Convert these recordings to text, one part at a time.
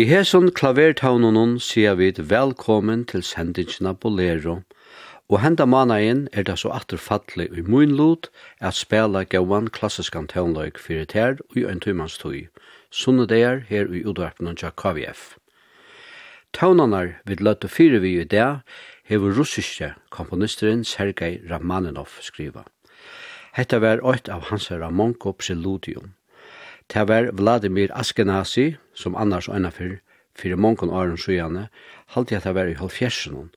Vi hesson klavertaunonon sier vi velkommen til sendingen Bolero, og henda managen er det så atterfattelig i mun lot at spela gauan klassiskan tøvnløyk fyrir tær og i en tøymanstøy, sunne er her i udvarpen av KVF. Tøvnanar vid løtte fyrir vi i dag hever russiske komponisteren Sergei Ramaninov skriva. Hetta var eit av hans herra Monko Preludium, Det var Vladimir Askenazi, som annars og for, fyrr, fyrir mongon åren sjøane, halte jeg det var i halvfjersen,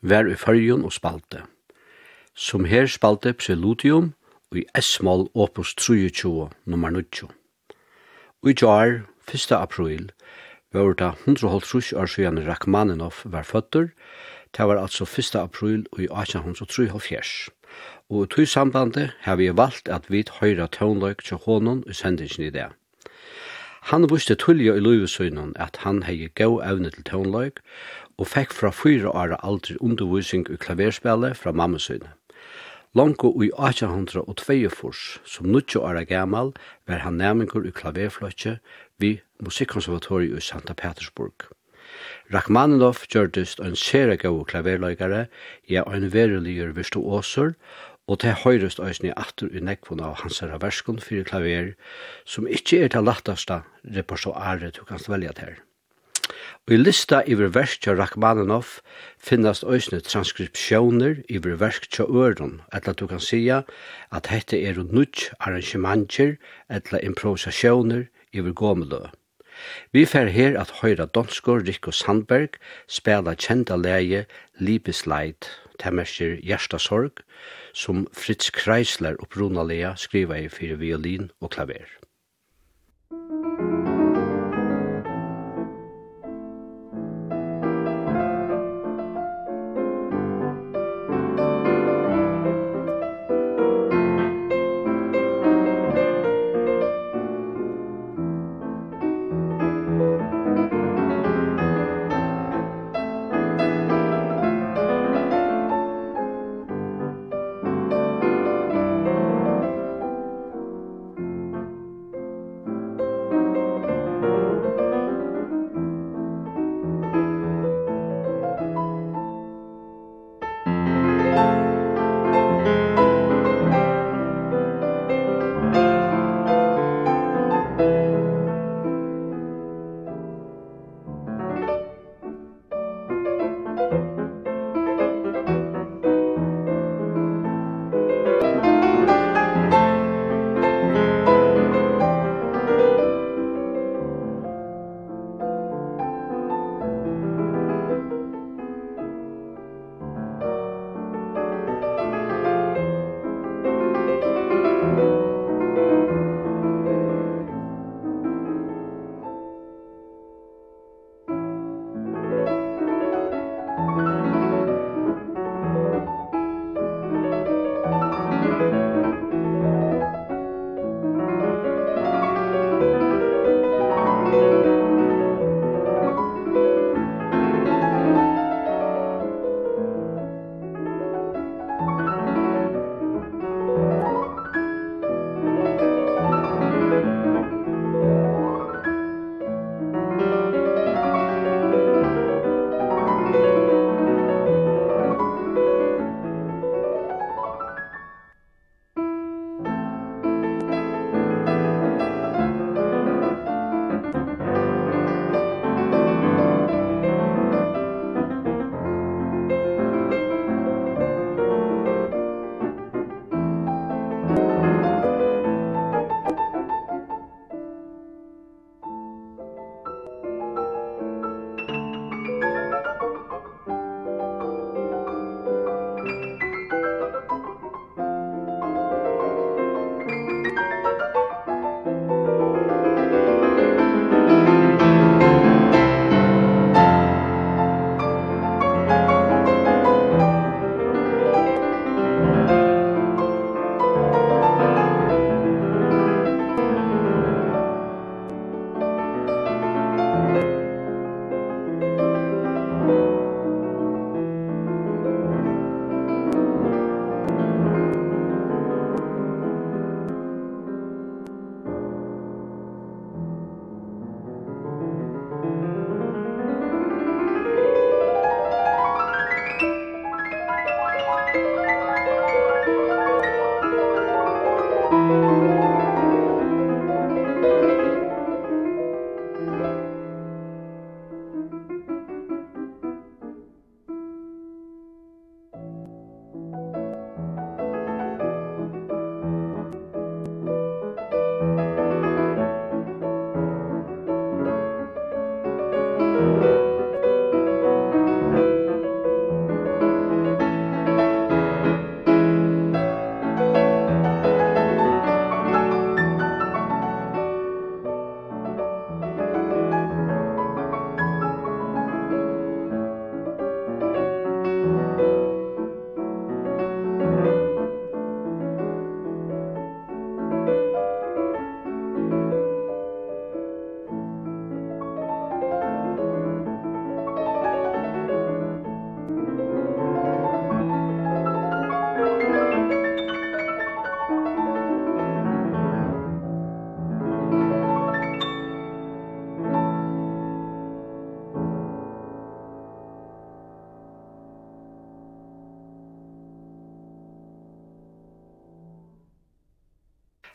var i fyrjon og spalte. Som her spalte Preludium og i S-mål opus 23, nummer 90. Og i jar, 1. april, var det 150 år sjøane Rachmaninoff var føtter, det var altså 1. april og i 1873 og i tog sambandet har vi valgt at vi høyre tøvnløyk til hånden i sendingen i det. Han visste tullja i løyvesøgnen at han hei gau evne til tøvnløyk, og fekk fra fyra åra aldri undervisning i klaverspillet fra mammesøgnet. Longo i 1802 fors, som 90 åra gammal, var han nærmengur i klaverfløtje vi Musikkonservatoriet i Santa Petersburg. Rachmaninoff gjørdist en sere gau klaverløygare, ja, en vereligur virstu og til høyrest òsni atur i nekvun av hans herra verskun fyrir klaver, som ikkje er til lattasta repertoaret du kan velja til. Og i lista iver versk til Rachmaninoff finnast òsni transkripsjoner iver versk til øron, etla du kan sia at hette er nudj arrangementer etla improvisasjoner iver gomeløy. Vi fer her at høyra Donskor Rikko Sandberg spela kjenta leie Libes Leid, temmerskir Gjerstasorg, som Fritz Kreisler opprunalega skriva i fyrir violin og klaver.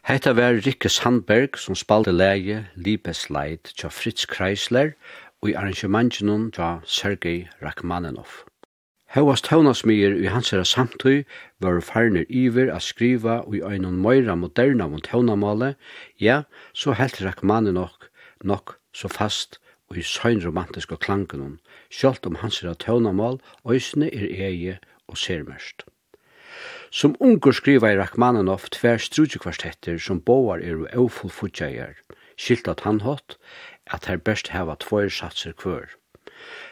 Hetta var Rikke Sandberg som spalte leie Libes Leid tja Fritz Kreisler og i arrangementjennom tja Sergei Rachmaninoff. Hauast haunasmier i hans era samtøy var farnir iver a skriva og i øynon møyra moderna mot taunamale, ja, så helt Rachmaninoff nok så fast og i søgnromantiske klangen, sjalt om hans era taunamal, øysene er eie og sermørst. Som unger skriva i Rachmaninoff tver strudjekvartetter som boar er og eufull fudjager, skilt at han hatt, at her best heva tvoir satser kvør.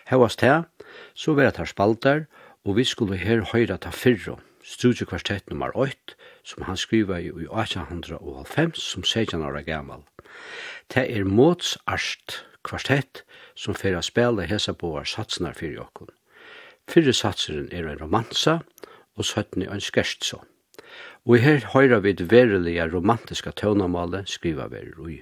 Hevast her, så vera tar spaltar, og vi skulle her høyra ta fyrro, strudjekvartett nummer 8, som han skriva i 1895 som 16 år gammal. Det er mots Arst kvartett som fyrir a spela hesa boar satsnar fyrir okkun. Fyrir satseren er en romansa, og søttene en skerst så. Og her høyrer vi det verelige romantiske tøvnamalet skriva vi i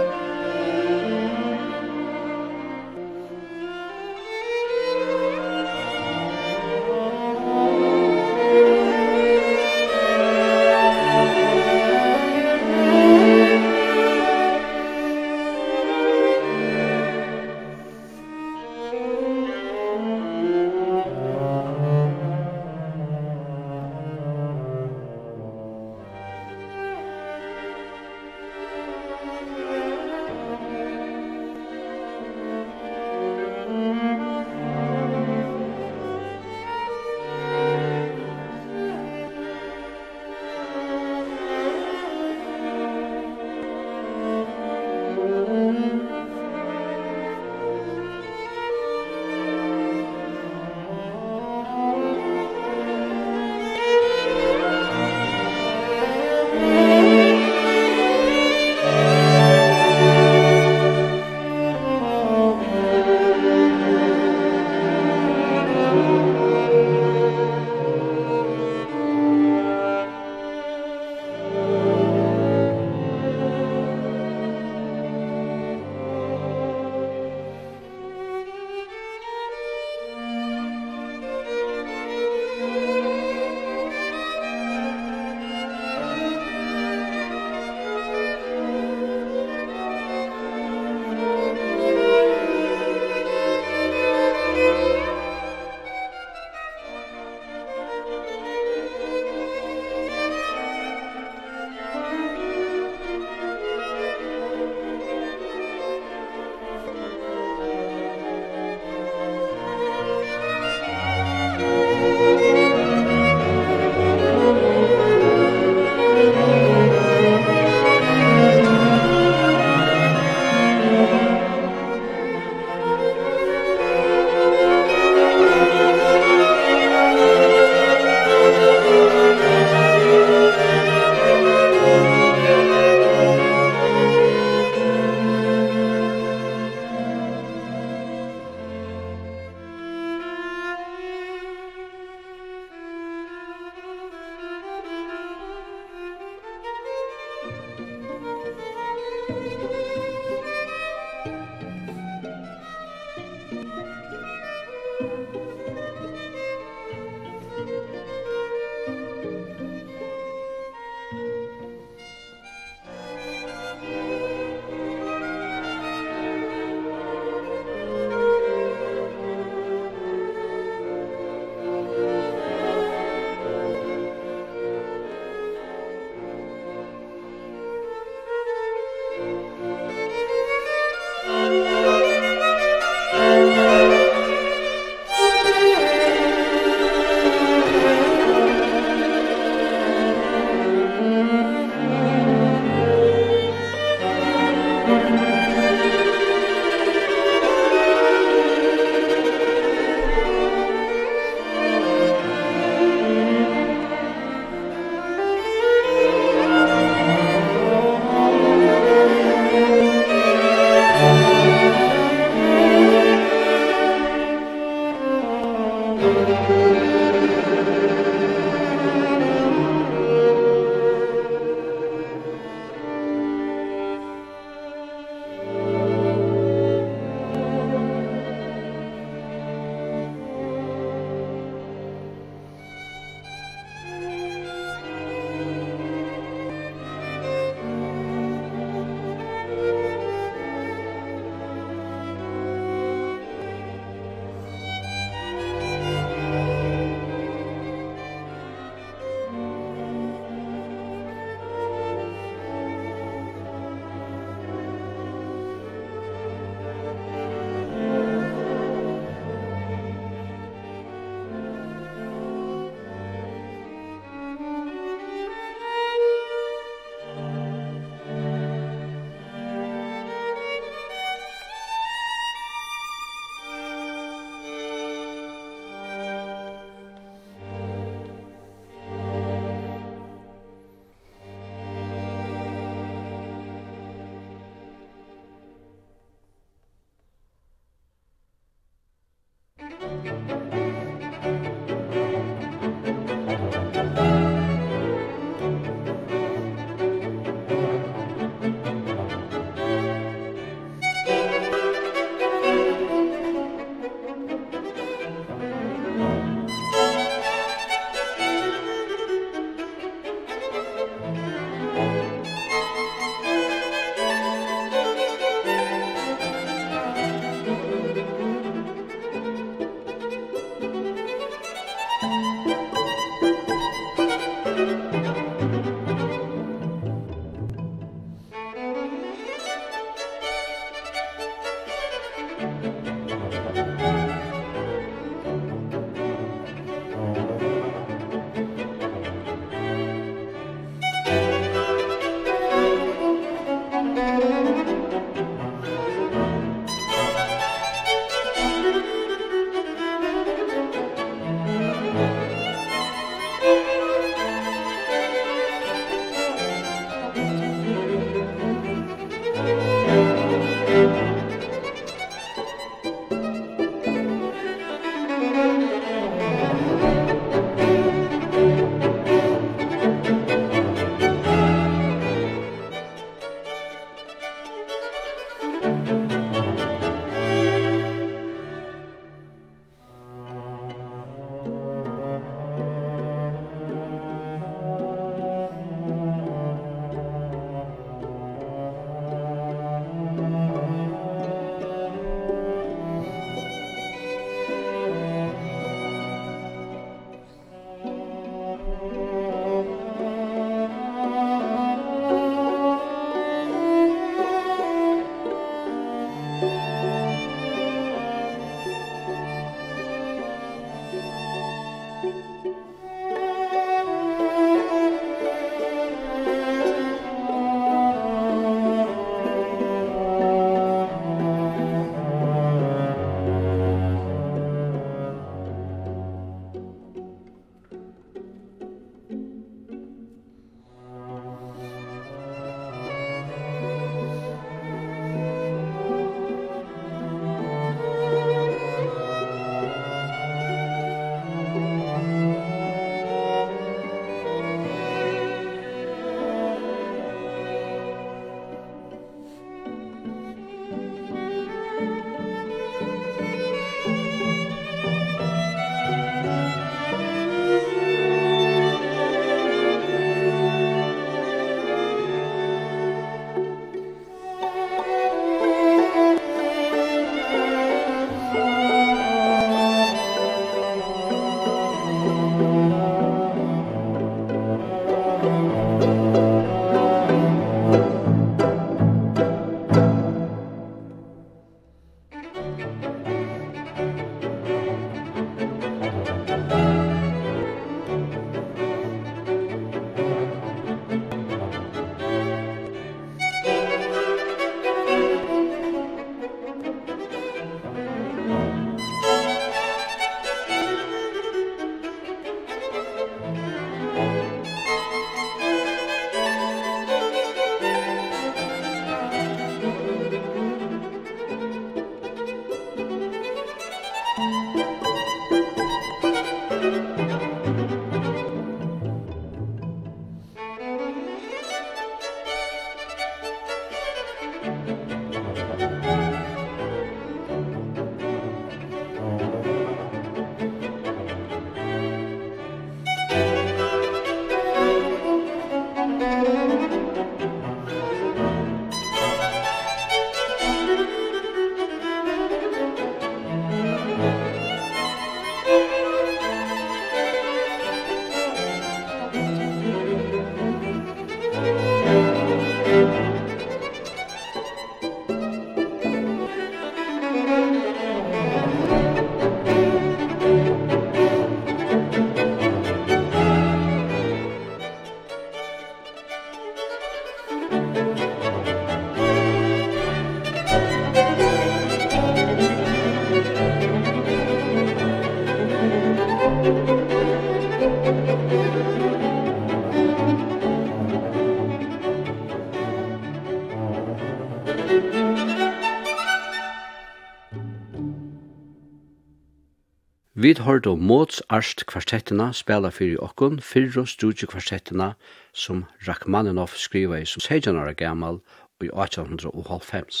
Vi hørte om Måts Arst kvartettina spela fyrir okkun fyrir og studie kvartettina som Rachmaninoff skriva i som 16 år gammal og i 1895.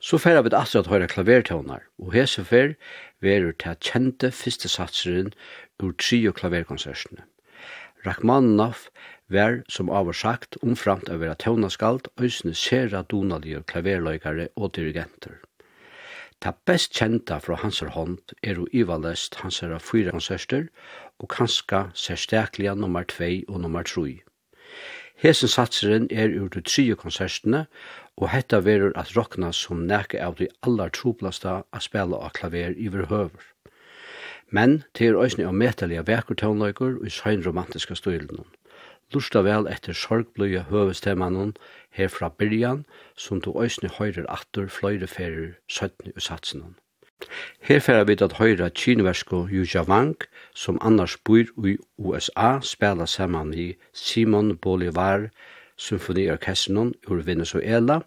Så færa vi aftur at høyra klavertøvnar, og hese fær verur til kjente fyrste satseren ur trio klaverkonsertene. Rachmaninoff var, som avur sagt, omframt av vera tøvnaskald, òsne sera donalige klaverløykare og dirigenter. Ta best kjenta fra hans hånd er jo ivalest hansara fyra konserter og kanska særstakliga nummer 2 og nummer 3. Hesen satseren er ur de tre konsertene, og hetta verur at rokna som nekka av de allar troplasta a spela av klaver iver høver. Men til er òsne av metaliga vekur og i søgnromantiska støylen. Lusta vel etter sorgbløye høvestemannen her fra byrjan, som du òsne høyrer atter fløyre ferir søttene i satsenon. Her færa vi at høyra kineversko Yuja Wang, som annars bor i USA, spela saman i Simon Bolivar Symfoniorkestrenon ur Venezuela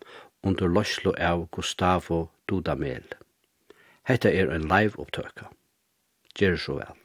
under løslo av Gustavo Dudamel. Hetta er ein live-opptøka. Gjer så vel.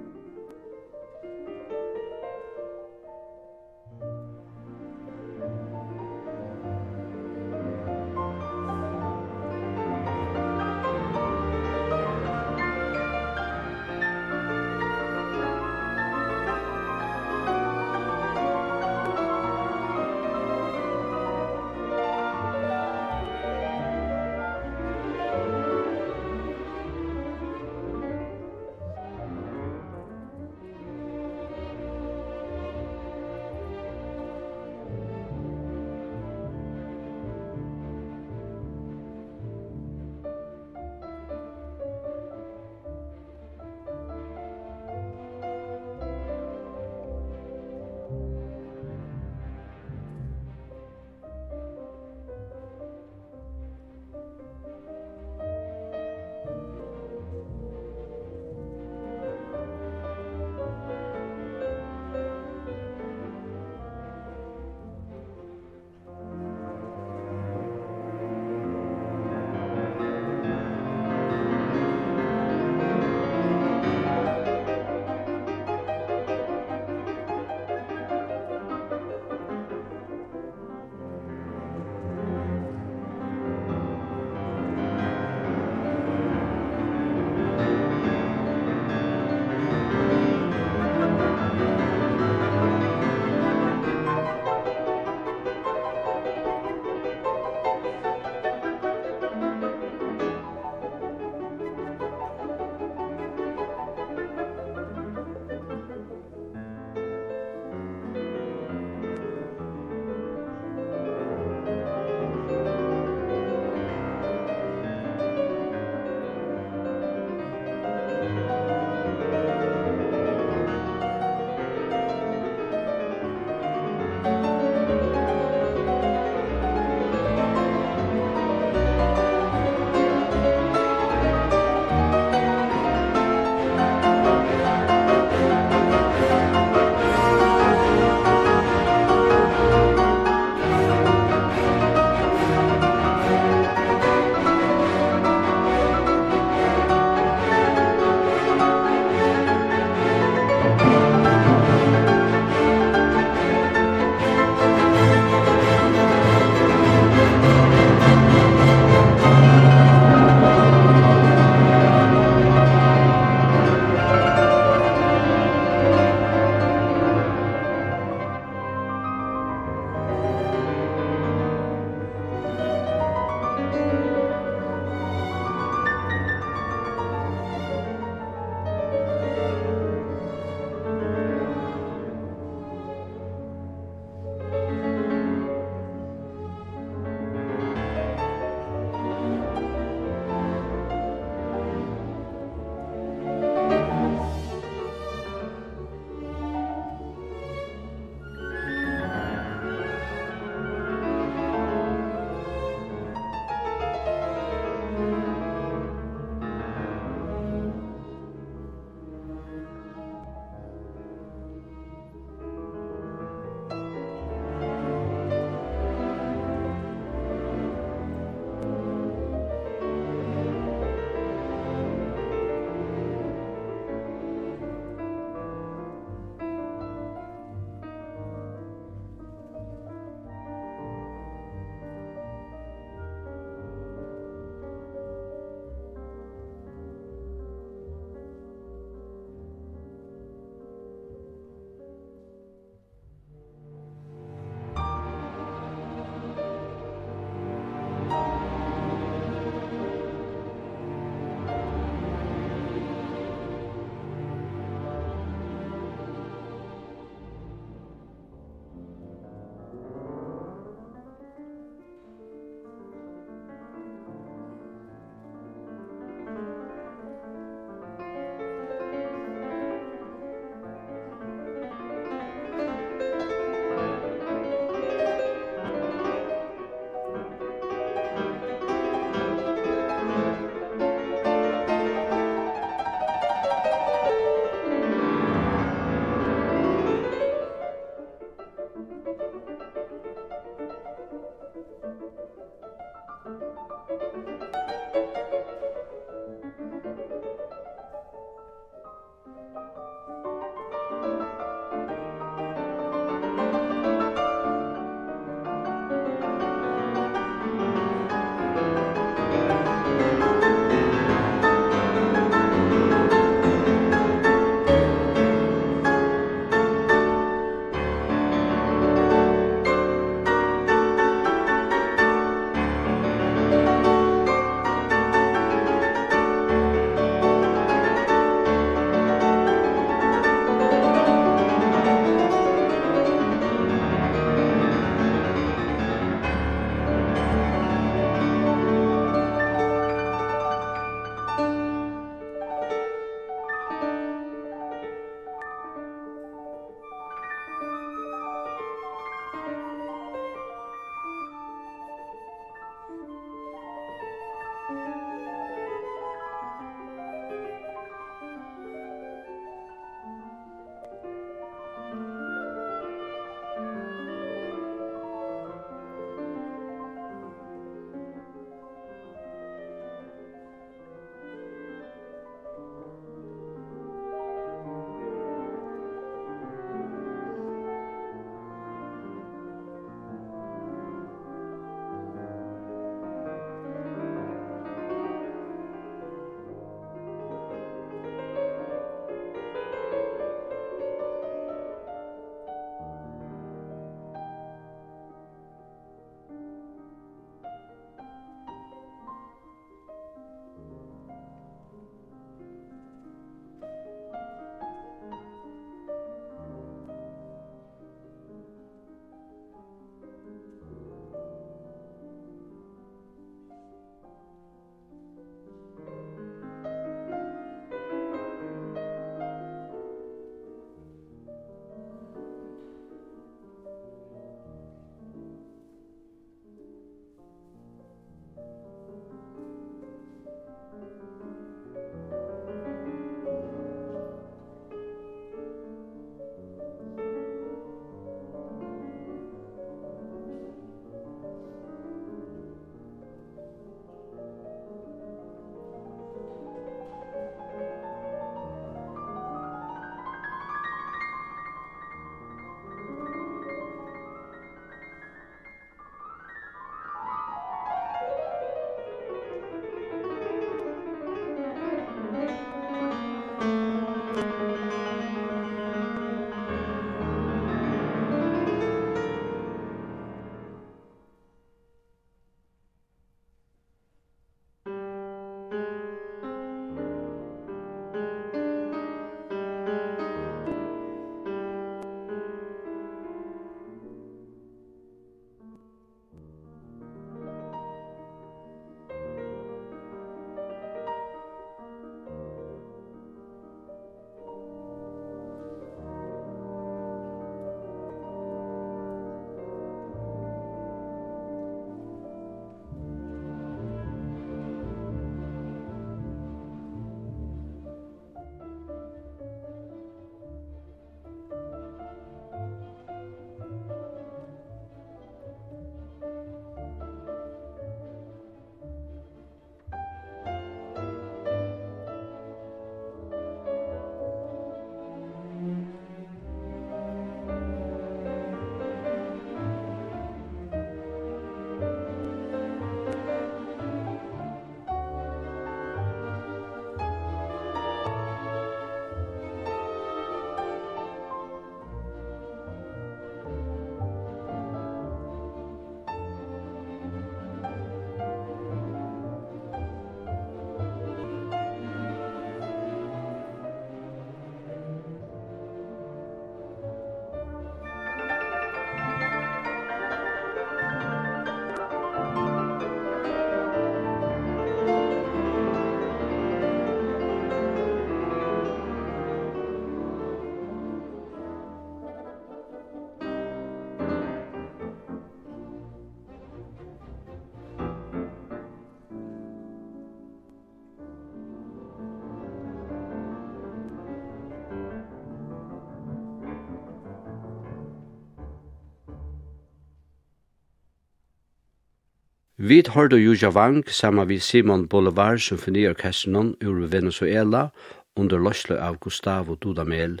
Vi hørte Juja Wang sammen med Simon Bolivar Symfoniorkesteren ur Venezuela under løsle av Gustavo Dudamel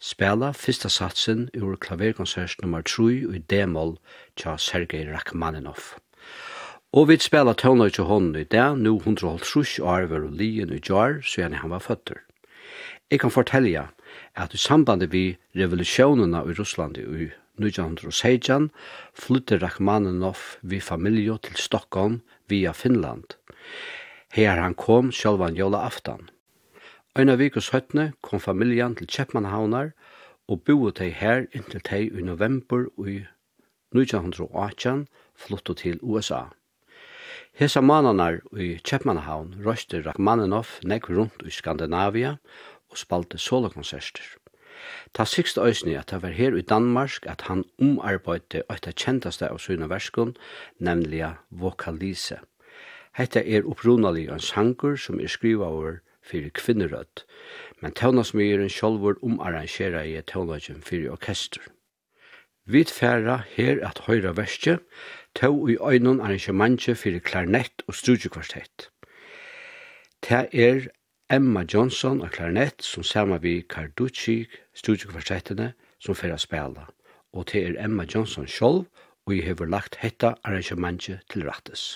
spela fyrsta satsen ur klaverkonsert nummer 3 i D-moll tja Sergei Rachmaninoff. Og vi spela tøvna til hånden i det, nu 150 år var og lien i jar, så gjerne han var føtter. Jeg kan fortelle at i samband vi revolusjonene i Russland i 1916 flytte Rachmaninoff vi familie til Stockholm via Finland. Her han kom sjølvan jóla aftan. Eina vikus høttene kom familien til Kjeppmannhavnar og boet de her inntil tei i november i 1918 flyttet til USA. Hesa mananar i Kjeppmannhavn røyste Rachmaninoff nekk rundt i Skandinavia og spalte solokonserter. Ta sikst øysni at det var her i Danmark at han omarbeidde eit av kjentaste av syna verskun, nemlig vokalise. Hetta er upprunalig en sangur som er skriva over fyrir kvinnerødt, men tøvnasmyren sjolvur omarrangera i tøvnasmyren fyrir orkester. Vi færa her at høyra verskje, tøv i øynun arrangementje fyrir klarnett og strujekvartett. Det er Emma Johnson og klarinett som saman vi Carducci studiekvartettene som fyrir å spela. Og til er Emma Johnson sjolv og jeg har lagt hetta arrangementet til rattes.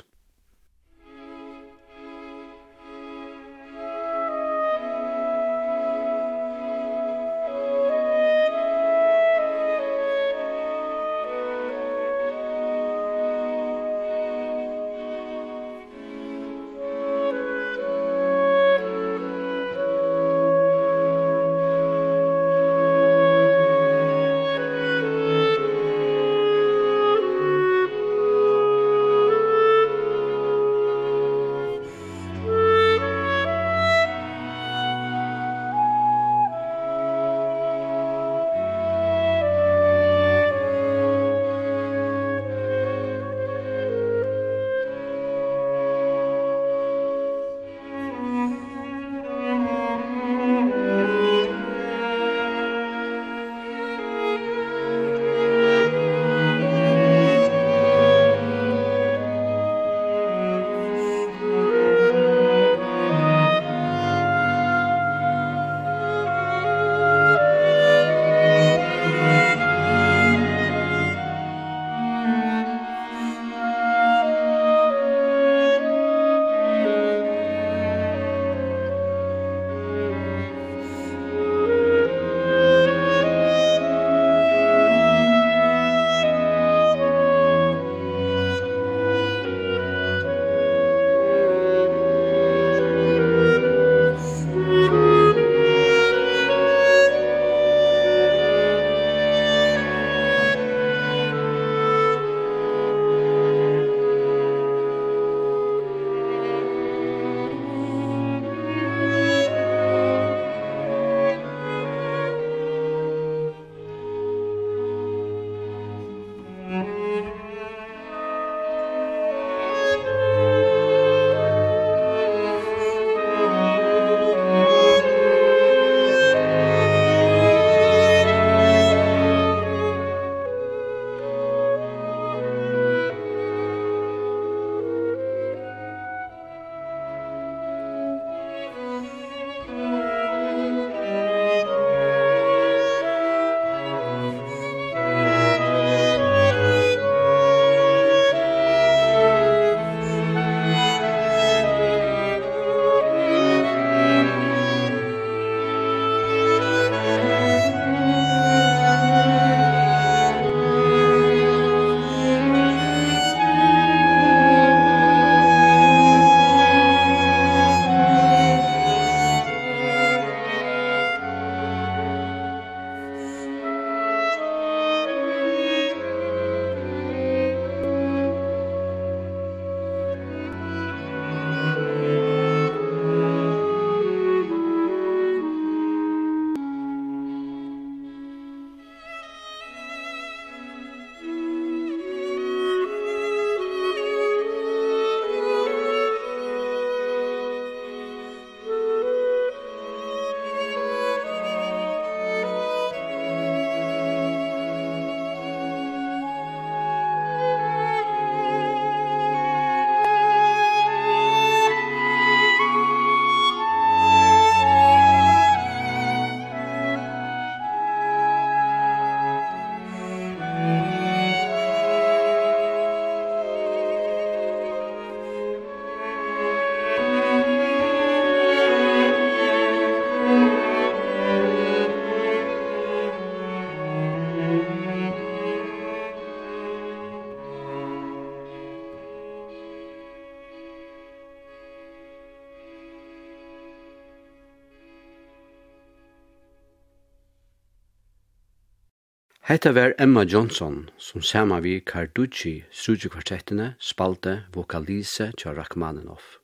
Hetta var Emma Johnson, som saman vi Carducci strujekvartettene spalte vokalise til Rachmaninoff.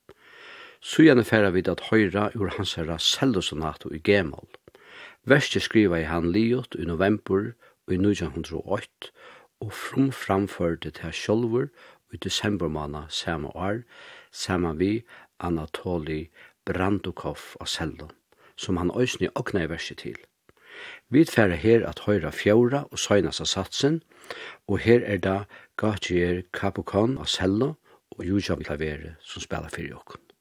Sujane færa vi at høyra ur hans herra cellosonato i G-moll. Verste skriva i han liot i november i 1908 og frum framførte til sjolvor i desember måned samme år, saman vi Anatoli Brandukov av cello, som han òsne okna i verset til. Vi færa her at høyra fjóra og søgnast satsen, og her er da Gautier Capocon av cello og Jujam Klavere som spela fyrir okken.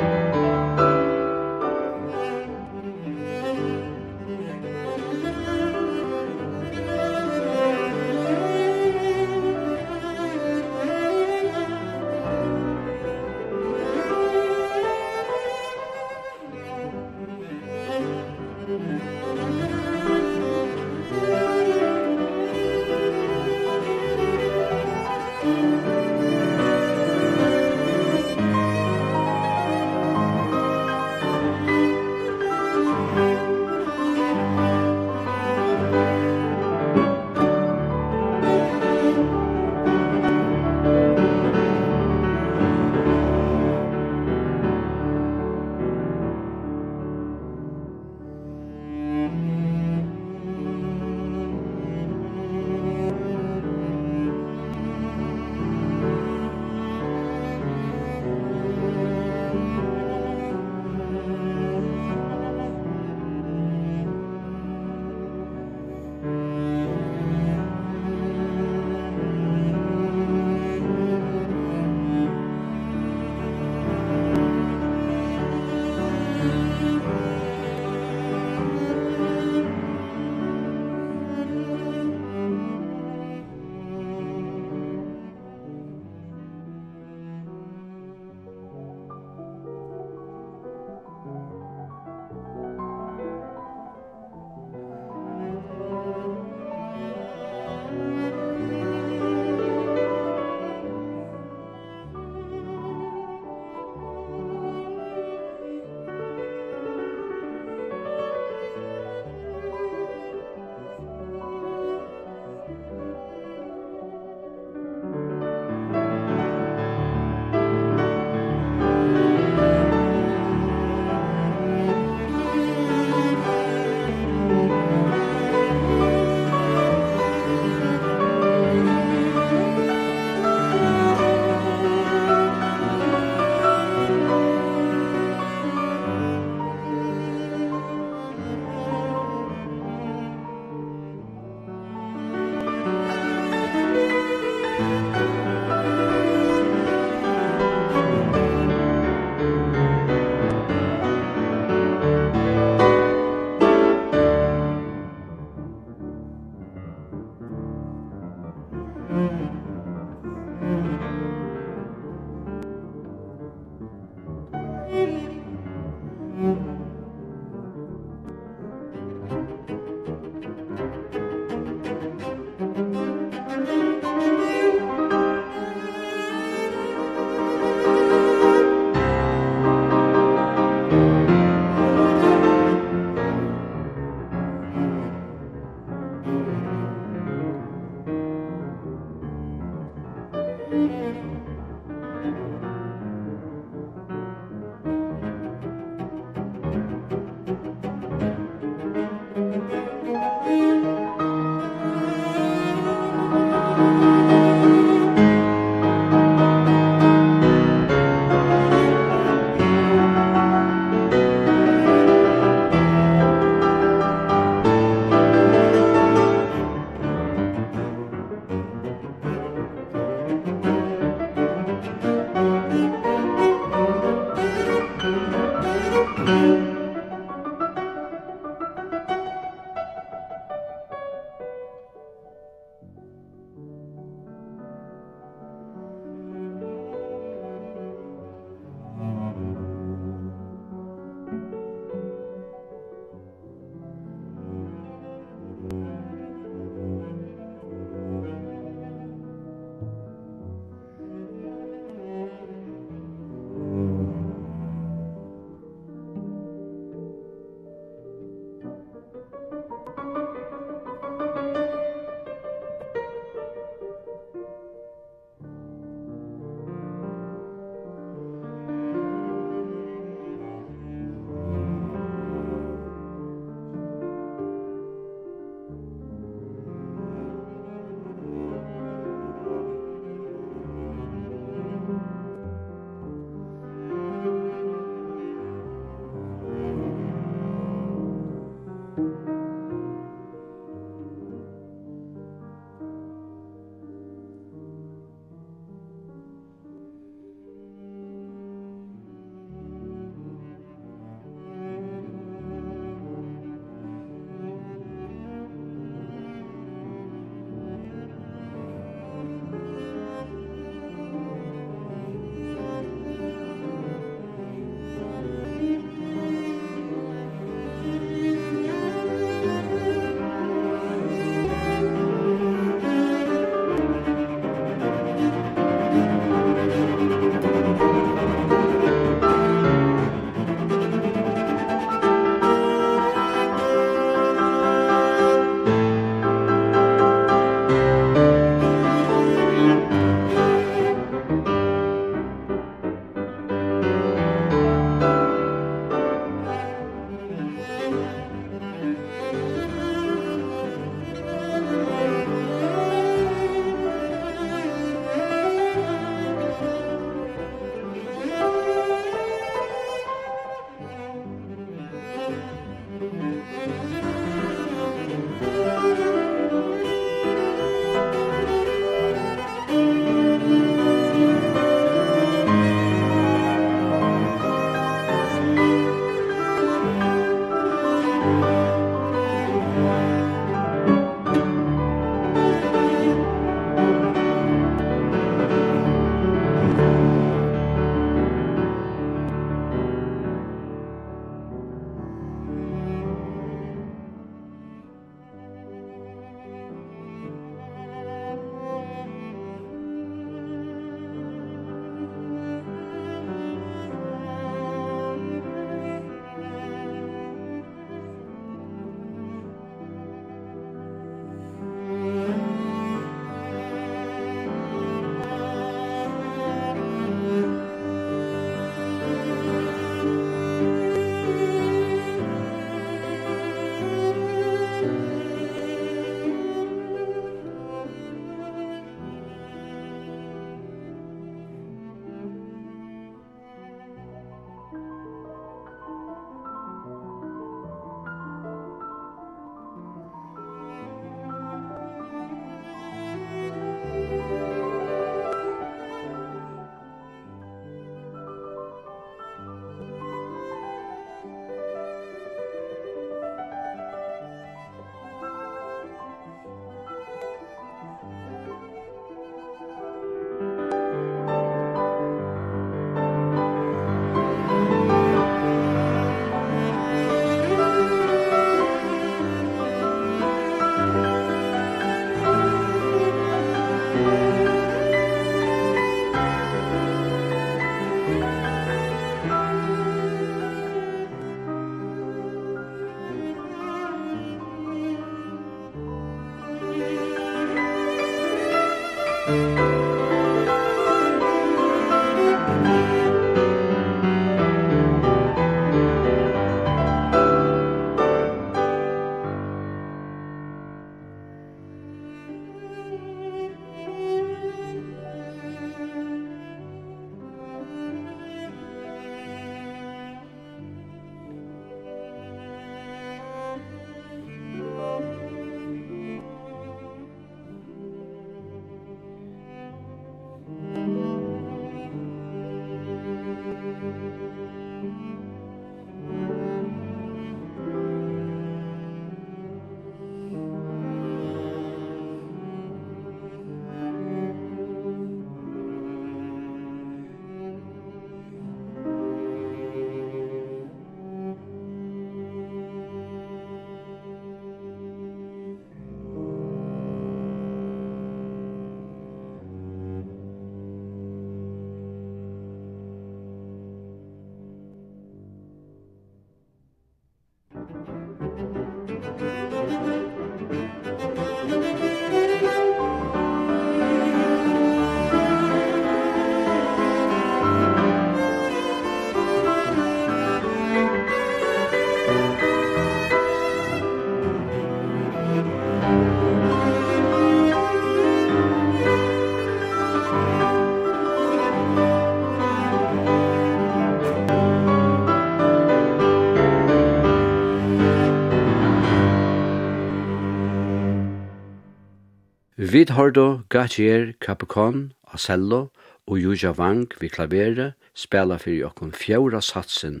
Vid Hordo, Gautier, Capricorn, Acello og Juja Wang vi klavere spela fyrir okkun fjóra satsin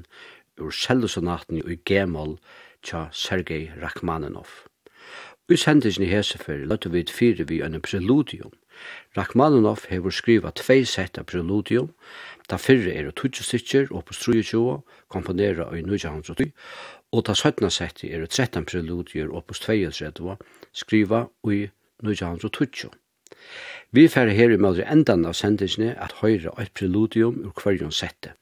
ur cellosonaten i G-moll tja Sergei Rachmaninov. Ui sendisni hese fyrir løttu vid fyrir vi enn preludium. Rachmaninov hefur skriva tvei sett av preludium, ta fyrri er og tutsi og på 23 komponera i 1910, og ta 17 sett er 13 preludier og på 32 skriva ui 1920. Vi færre her i mødre endan av sendingsne at høyre og et preludium ur kvarjon sette.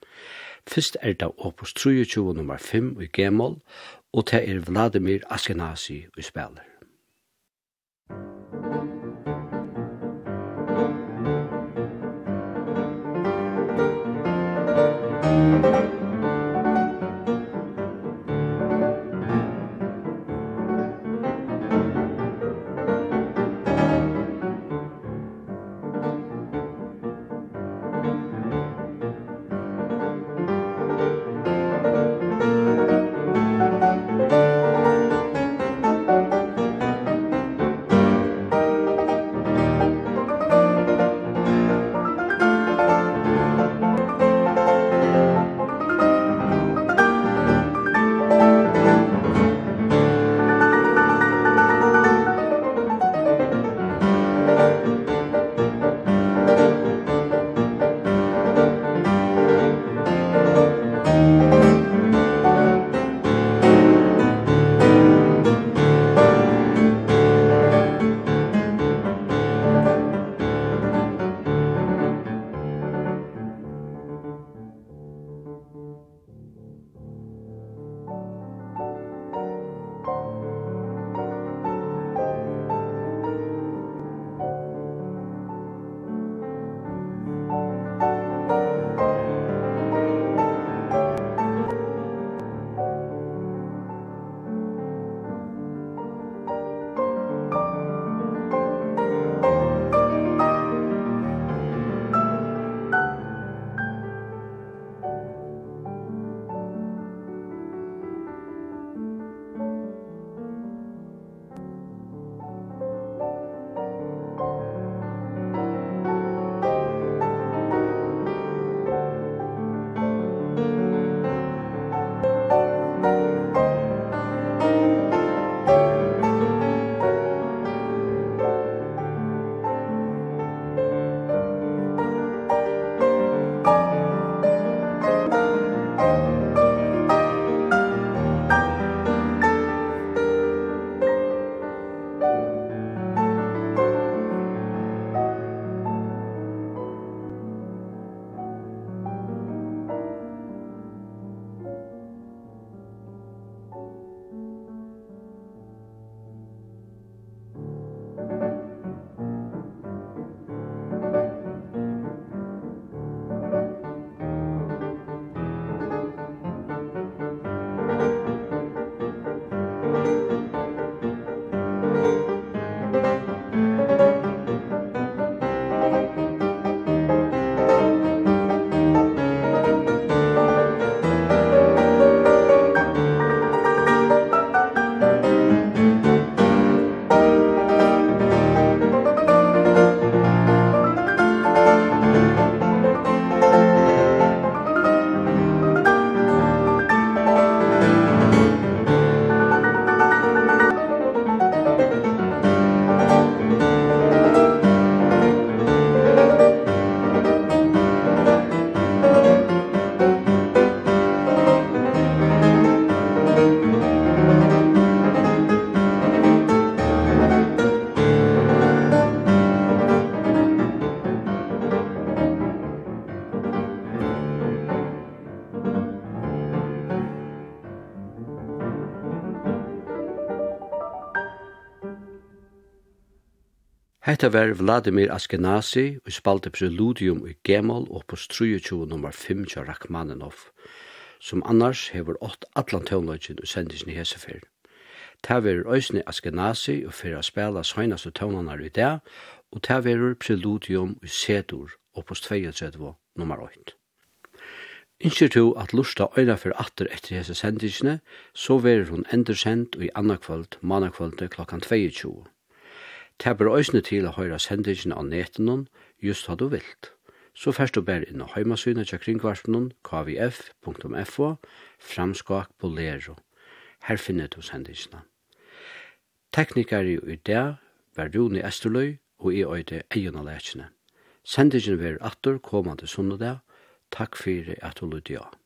Fyrst er det opus 23 nummer 5 i G-moll, og det er Vladimir Askenazi i spiller. Hetta var Vladimir Askenazi og spalte preludium i Gemol og på 23 nummer 5 til Rachmaninoff, som annars hever 8 allan tøvnløgjen og sendisen i Hesefer. Ta verur òsne Askenazi og fyrir a spela søgnast og tøvnanar i dag, og ta verur preludium i Sedur og på 32 nummer 8. Innskjer to at lusta øyna fyrir atter etter hese sendisene, så verur hun endersendt og i annakvöld, mannakvöld klokkan 22. Det ber til å høyre sendingen av neten just hva du vilt. Så først du ber inn og heimasynet til kringkvarpen kvf.fo framskak på lero. Her finner du sendingene. Teknikere i dag var Rune Esterløy og i øyde egen av lekene. Sendingen vil atter kommande sundag. Takk for at du lydde av.